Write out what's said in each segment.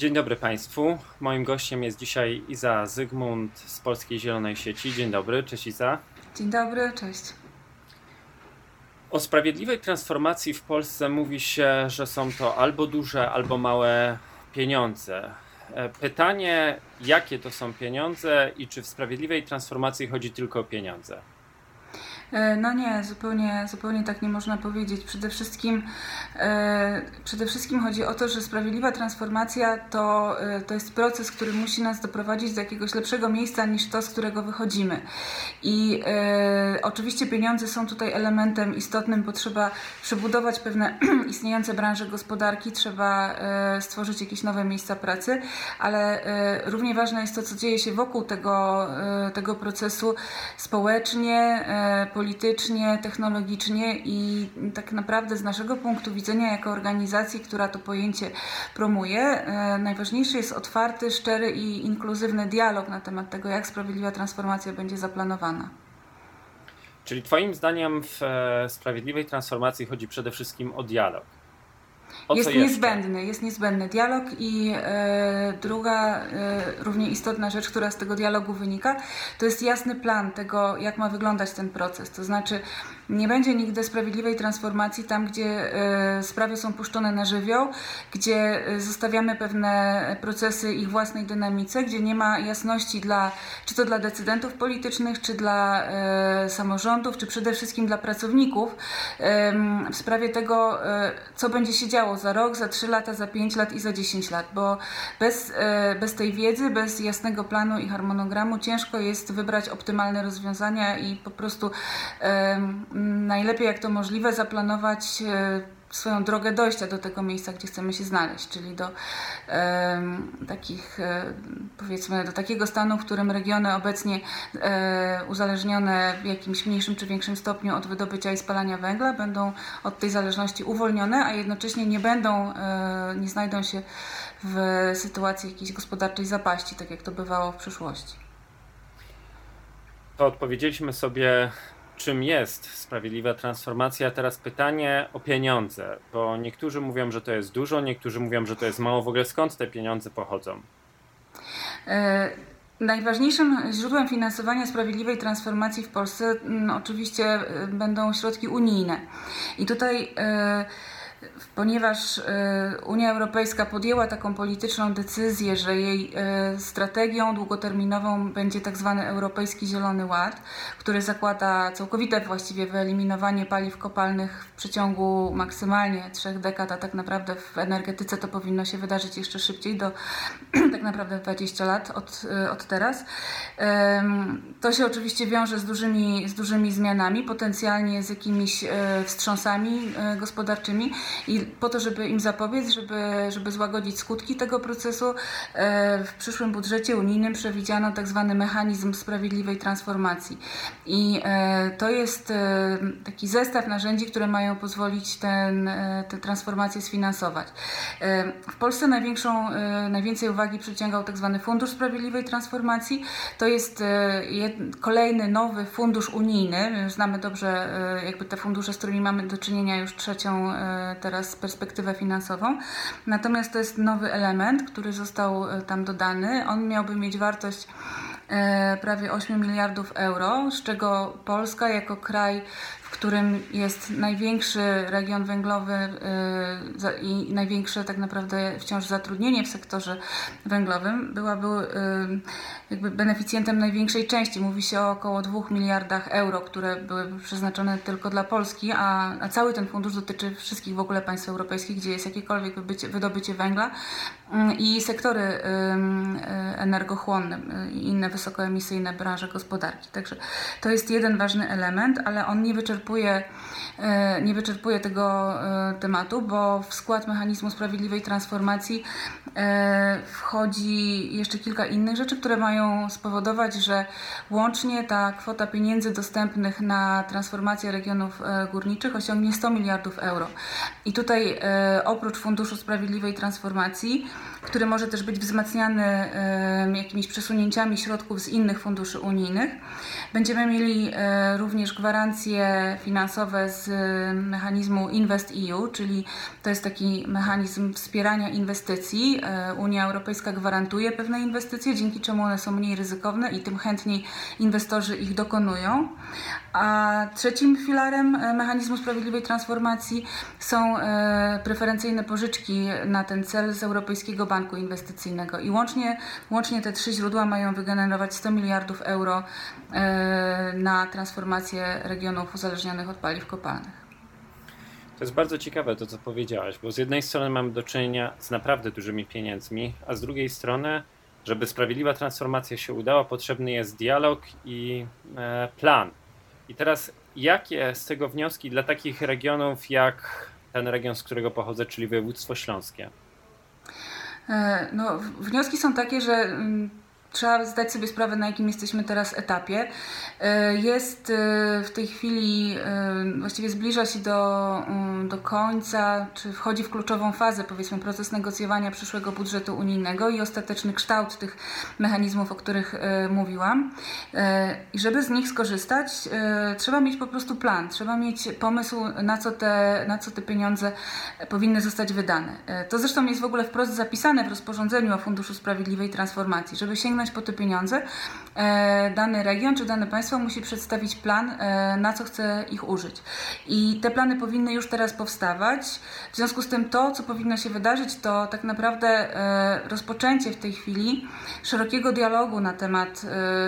Dzień dobry Państwu. Moim gościem jest dzisiaj Iza Zygmunt z Polskiej Zielonej Sieci. Dzień dobry, cześć Iza. Dzień dobry, cześć. O sprawiedliwej transformacji w Polsce mówi się, że są to albo duże, albo małe pieniądze. E, pytanie, jakie to są pieniądze i czy w sprawiedliwej transformacji chodzi tylko o pieniądze? E, no nie, zupełnie, zupełnie tak nie można powiedzieć. Przede wszystkim, e, przede wszystkim chodzi o to, że sprawiedliwa transformacja to, e, to jest proces, który musi nas doprowadzić do jakiegoś lepszego miejsca niż to, z którego wychodzimy. I oczywiście pieniądze są tutaj elementem istotnym, bo trzeba przebudować pewne istniejące branże gospodarki, trzeba stworzyć jakieś nowe miejsca pracy, ale równie ważne jest to, co dzieje się wokół tego, tego procesu społecznie, e, politycznie, technologicznie i tak naprawdę z naszego punktu widzenia jako organizacji, która to pojęcie promuje, e, najważniejszy jest otwarty, szczery i inkluzywny dialog na temat tego, jak sprawiedliwa transformacja będzie zaplanowana. Czyli Twoim zdaniem w e, sprawiedliwej transformacji chodzi przede wszystkim o dialog. O jest niezbędny, jest niezbędny dialog i e, druga e, równie istotna rzecz, która z tego dialogu wynika, to jest jasny plan tego, jak ma wyglądać ten proces. To znaczy nie będzie nigdy sprawiedliwej transformacji tam, gdzie e, sprawy są puszczone na żywioł, gdzie e, zostawiamy pewne procesy ich własnej dynamice, gdzie nie ma jasności dla, czy to dla decydentów politycznych, czy dla e, samorządów, czy przede wszystkim dla pracowników w sprawie tego, co będzie się działo za rok, za 3 lata, za 5 lat i za 10 lat, bo bez, bez tej wiedzy, bez jasnego planu i harmonogramu ciężko jest wybrać optymalne rozwiązania i po prostu najlepiej jak to możliwe zaplanować e, swoją drogę dojścia do tego miejsca, gdzie chcemy się znaleźć, czyli do em, takich, e, powiedzmy, do takiego stanu, w którym regiony obecnie e, uzależnione w jakimś mniejszym czy większym stopniu od wydobycia i spalania węgla będą od tej zależności uwolnione, a jednocześnie nie będą, e, nie znajdą się w sytuacji jakiejś gospodarczej zapaści, tak jak to bywało w przeszłości. To odpowiedzieliśmy sobie, czym jest sprawiedliwa transformacja. Teraz pytanie o pieniądze, bo niektórzy mówią, że to jest dużo, niektórzy mówią, że to jest mało. W ogóle skąd te pieniądze pochodzą? E, Najważniejszym źródłem finansowania sprawiedliwej transformacji w Polsce mm, oczywiście e, będą środki unijne. I tutaj, e, ponieważ e, Unia Europejska podjęła taką polityczną decyzję, że jej e, strategią długoterminową będzie tak zwany Europejski Zielony Ład, który zakłada całkowite właściwie wyeliminowanie paliw kopalnych w przeciągu maksymalnie trzech dekad, a tak naprawdę w energetyce to powinno się wydarzyć jeszcze szybciej, do tak naprawdę 20 lat od, e, od teraz. To się oczywiście wiąże z dużymi, z dużymi zmianami, potencjalnie z jakimiś wstrząsami gospodarczymi i po to, żeby im zapobiec, żeby, żeby złagodzić skutki tego procesu, e, w przyszłym budżecie unijnym przewidziano tak zwany mechanizm sprawiedliwej transformacji. I e, to jest e, taki zestaw narzędzi, które mają pozwolić ten, tę transformację sfinansować. W Polsce największą, najwięcej uwagi przyciągał tak zwany Fundusz Sprawiedliwej Transformacji. To jest kolejny nowy fundusz unijny. Znamy dobrze jakby te fundusze, z którymi mamy do czynienia już trzecią teraz perspektywę finansową. Natomiast to jest nowy element, który został e, tam dodany. On miałby mieć wartość prawie 8 miliardów euro, z czego Polska jako kraj, w którym jest największy region węglowy e, i największe tak naprawdę wciąż zatrudnienie w sektorze węglowym, byłaby e, jakby beneficjentem największej części. Mówi się o około 2 miliardach euro, które były przeznaczone tylko dla Polski, a, a cały ten fundusz dotyczy wszystkich w ogóle państw europejskich, gdzie jest jakiekolwiek wydobycie węgla mm, i sektory energochłonne i inne wysokoemisyjne branże gospodarki. Także to jest jeden ważny element, ale on nie wyczerpuje, y, nie wyczerpuje tego y, tematu, bo w skład mechanizmu sprawiedliwej transformacji y, wchodzi jeszcze kilka innych rzeczy, które mają spowodować, że łącznie ta kwota pieniędzy dostępnych na transformację regionów e, górniczych osiągnie 100 miliardów euro. I tutaj e, oprócz Funduszu Sprawiedliwej Transformacji, który może też być wzmacniany e, jakimiś przesunięciami środków z innych funduszy unijnych, będziemy mieli e, również gwarancje finansowe z y, mechanizmu Invest EU, czyli to jest taki mechanizm wspierania inwestycji. Y, Unia Europejska gwarantuje pewne inwestycje, dzięki czemu one są mniej ryzykowne i tym chętniej inwestorzy ich dokonują. A trzecim filarem e, mechanizmu sprawiedliwej transformacji są e, preferencyjne pożyczki na ten cel z Europejskiego Banku Inwestycyjnego. I łącznie, łącznie te trzy źródła mają wygenerować 100 miliardów euro e, na transformację regionów uzależnionych od paliw kopalnych. To jest bardzo ciekawe to, co powiedziałaś, bo z jednej strony mamy do czynienia z naprawdę dużymi pieniędzmi, a z drugiej strony, żeby sprawiedliwa transformacja się udała, potrzebny jest dialog i plan i teraz jakie z tego wnioski dla takich regionów jak ten region, z którego pochodzę, czyli województwo śląskie? E, no, wnioski są takie, że mm, trzeba zdać sobie sprawę, na jakim jesteśmy teraz etapie. E, jest e, w tej chwili, e, właściwie zbliża się do, do końca, czy wchodzi w kluczową fazę, powiedzmy, proces negocjowania przyszłego budżetu unijnego i ostateczny kształt tych mechanizmów, o których mówiłam. I żeby z nich skorzystać, trzeba mieć po prostu plan, trzeba mieć pomysł, na co te, na co te pieniądze powinny zostać wydane. To zresztą jest w ogóle wprost zapisane w rozporządzeniu o Funduszu Sprawiedliwej Transformacji, żeby sięgnąć sięgnąć po te pieniądze, dany region czy dane państwo musi przedstawić plan, e, na co chce ich użyć. I te plany powinny już teraz powstawać. W związku z tym to, co powinno się wydarzyć, to tak naprawdę e, rozpoczęcie w tej chwili szerokiego dialogu na temat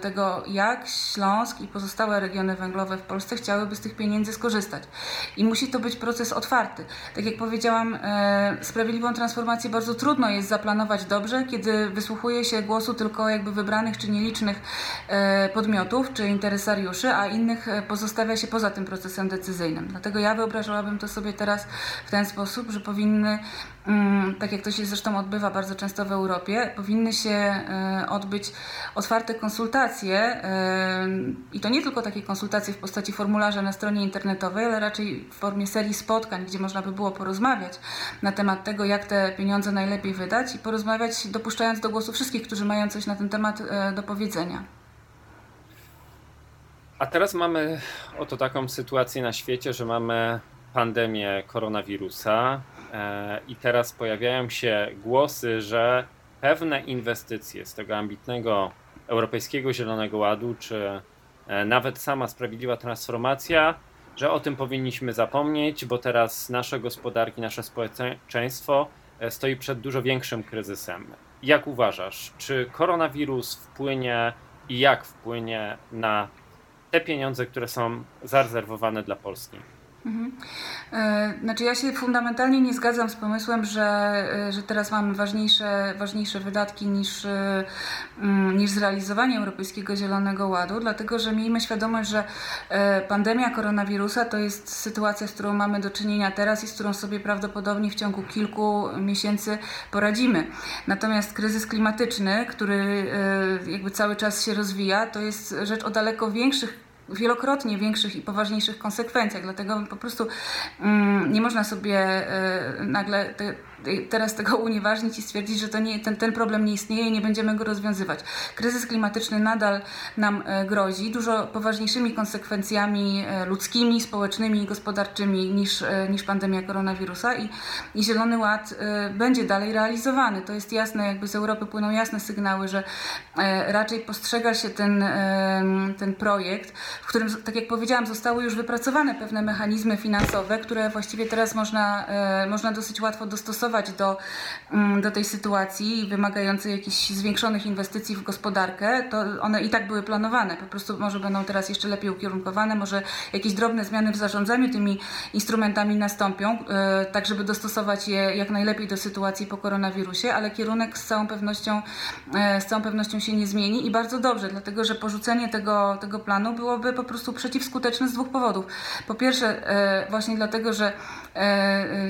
tego, jak Śląsk i pozostałe regiony węglowe w Polsce chciałyby z tych pieniędzy skorzystać. I musi to być proces otwarty. Tak jak powiedziałam, sprawiedliwą transformację bardzo trudno jest zaplanować dobrze, kiedy wysłuchuje się głosu tylko jakby wybranych czy nielicznych e, podmiotów czy interesariuszy, a innych e, pozostawia się poza tym procesem decyzyjnym. Dlatego ja wyobrażałabym to sobie teraz w ten sposób, że powinny, tak jak to się zresztą odbywa bardzo często w Europie, powinny się e, odbyć otwarte konsultacje i to nie tylko takie konsultacje w postaci formularza na stronie internetowej, ale raczej w formie serii spotkań, gdzie można by było porozmawiać na temat tego, jak te pieniądze najlepiej wydać i porozmawiać dopuszczając do głosu wszystkich, którzy mają coś na ten temat e, do powiedzenia. A teraz mamy oto taką sytuację na świecie, że mamy pandemię koronawirusa i teraz pojawiają się głosy, że pewne inwestycje z tego ambitnego Europejskiego Zielonego Ładu, czy e, nawet sama sprawiedliwa transformacja, że o tym powinniśmy zapomnieć, bo teraz nasze gospodarki, nasze społeczeństwo stoi przed dużo większym kryzysem. Jak uważasz, czy koronawirus wpłynie i jak wpłynie na te pieniądze, które są zarezerwowane dla Polski? Mhm. E, znaczy ja się fundamentalnie nie zgadzam z pomysłem, że, e, że teraz mamy ważniejsze, ważniejsze wydatki niż, e, mm, niż zrealizowanie Europejskiego Zielonego Ładu, dlatego że miejmy świadomość, że pandemia koronawirusa to jest sytuacja, z którą mamy do czynienia teraz i z którą sobie prawdopodobnie w ciągu kilku miesięcy poradzimy. Natomiast kryzys klimatyczny, który jakby cały czas się rozwija, to jest rzecz o daleko większych wielokrotnie większych i poważniejszych konsekwencjach. Dlatego po prostu mm, nie można sobie y, nagle te, teraz tego unieważnić i stwierdzić, że to nie, ten, ten problem nie istnieje i nie będziemy go rozwiązywać. Kryzys klimatyczny nadal nam e, grozi dużo poważniejszymi konsekwencjami e, ludzkimi, społecznymi i gospodarczymi niż, e, niż pandemia koronawirusa i, i Zielony Ład będzie dalej realizowany. To jest jasne, jakby z Europy płyną jasne sygnały, że raczej postrzega się ten, ten projekt, w którym, tak jak powiedziałam, zostały już wypracowane pewne mechanizmy finansowe, które właściwie teraz można, można dosyć łatwo dostosować do, mm, do tej sytuacji wymagającej jakichś zwiększonych inwestycji w gospodarkę, to one i tak były planowane. Po prostu może będą teraz jeszcze lepiej ukierunkowane, może jakieś drobne zmiany w zarządzaniu tymi instrumentami nastąpią, e, tak żeby dostosować je jak najlepiej do sytuacji po koronawirusie, ale kierunek z całą pewnością, e, z całą pewnością się nie zmieni i bardzo dobrze, dlatego że porzucenie tego, tego planu byłoby po prostu przeciwskuteczne z dwóch powodów. Po pierwsze, e, właśnie dlatego, że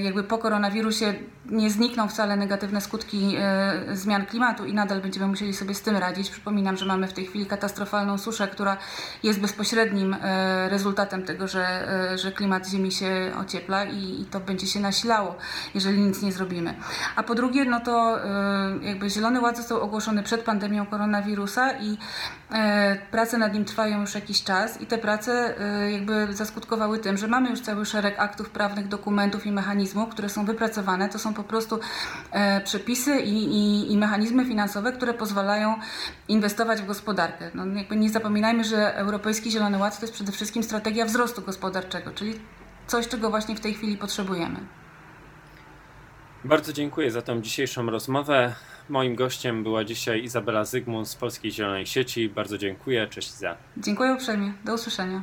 jakby po koronawirusie nie znikną wcale negatywne skutki e, zmian klimatu i nadal będziemy musieli sobie z tym radzić. Przypominam, że mamy w tej chwili katastrofalną suszę, która jest bezpośrednim e, rezultatem tego, że, e, że klimat Ziemi się ociepla i, i to będzie się nasilało, jeżeli nic nie zrobimy. A po drugie, no to e, jakby Zielony Ład został ogłoszony przed pandemią koronawirusa i e, prace nad nim trwają już jakiś czas i te prace e, jakby zaskutkowały tym, że mamy już cały szereg aktów prawnych, dokumentów i mechanizmów, które są wypracowane. To są po prostu e, przepisy i, i, i mechanizmy finansowe, które pozwalają inwestować w gospodarkę. No, jakby nie zapominajmy, że Europejski Zielony Ład to jest przede wszystkim strategia wzrostu gospodarczego, czyli coś, czego właśnie w tej chwili potrzebujemy. Bardzo dziękuję za tą dzisiejszą rozmowę. Moim gościem była dzisiaj Izabela Zygmunt z Polskiej Zielonej Sieci. Bardzo dziękuję. Cześć za. Dziękuję uprzejmie. Do usłyszenia.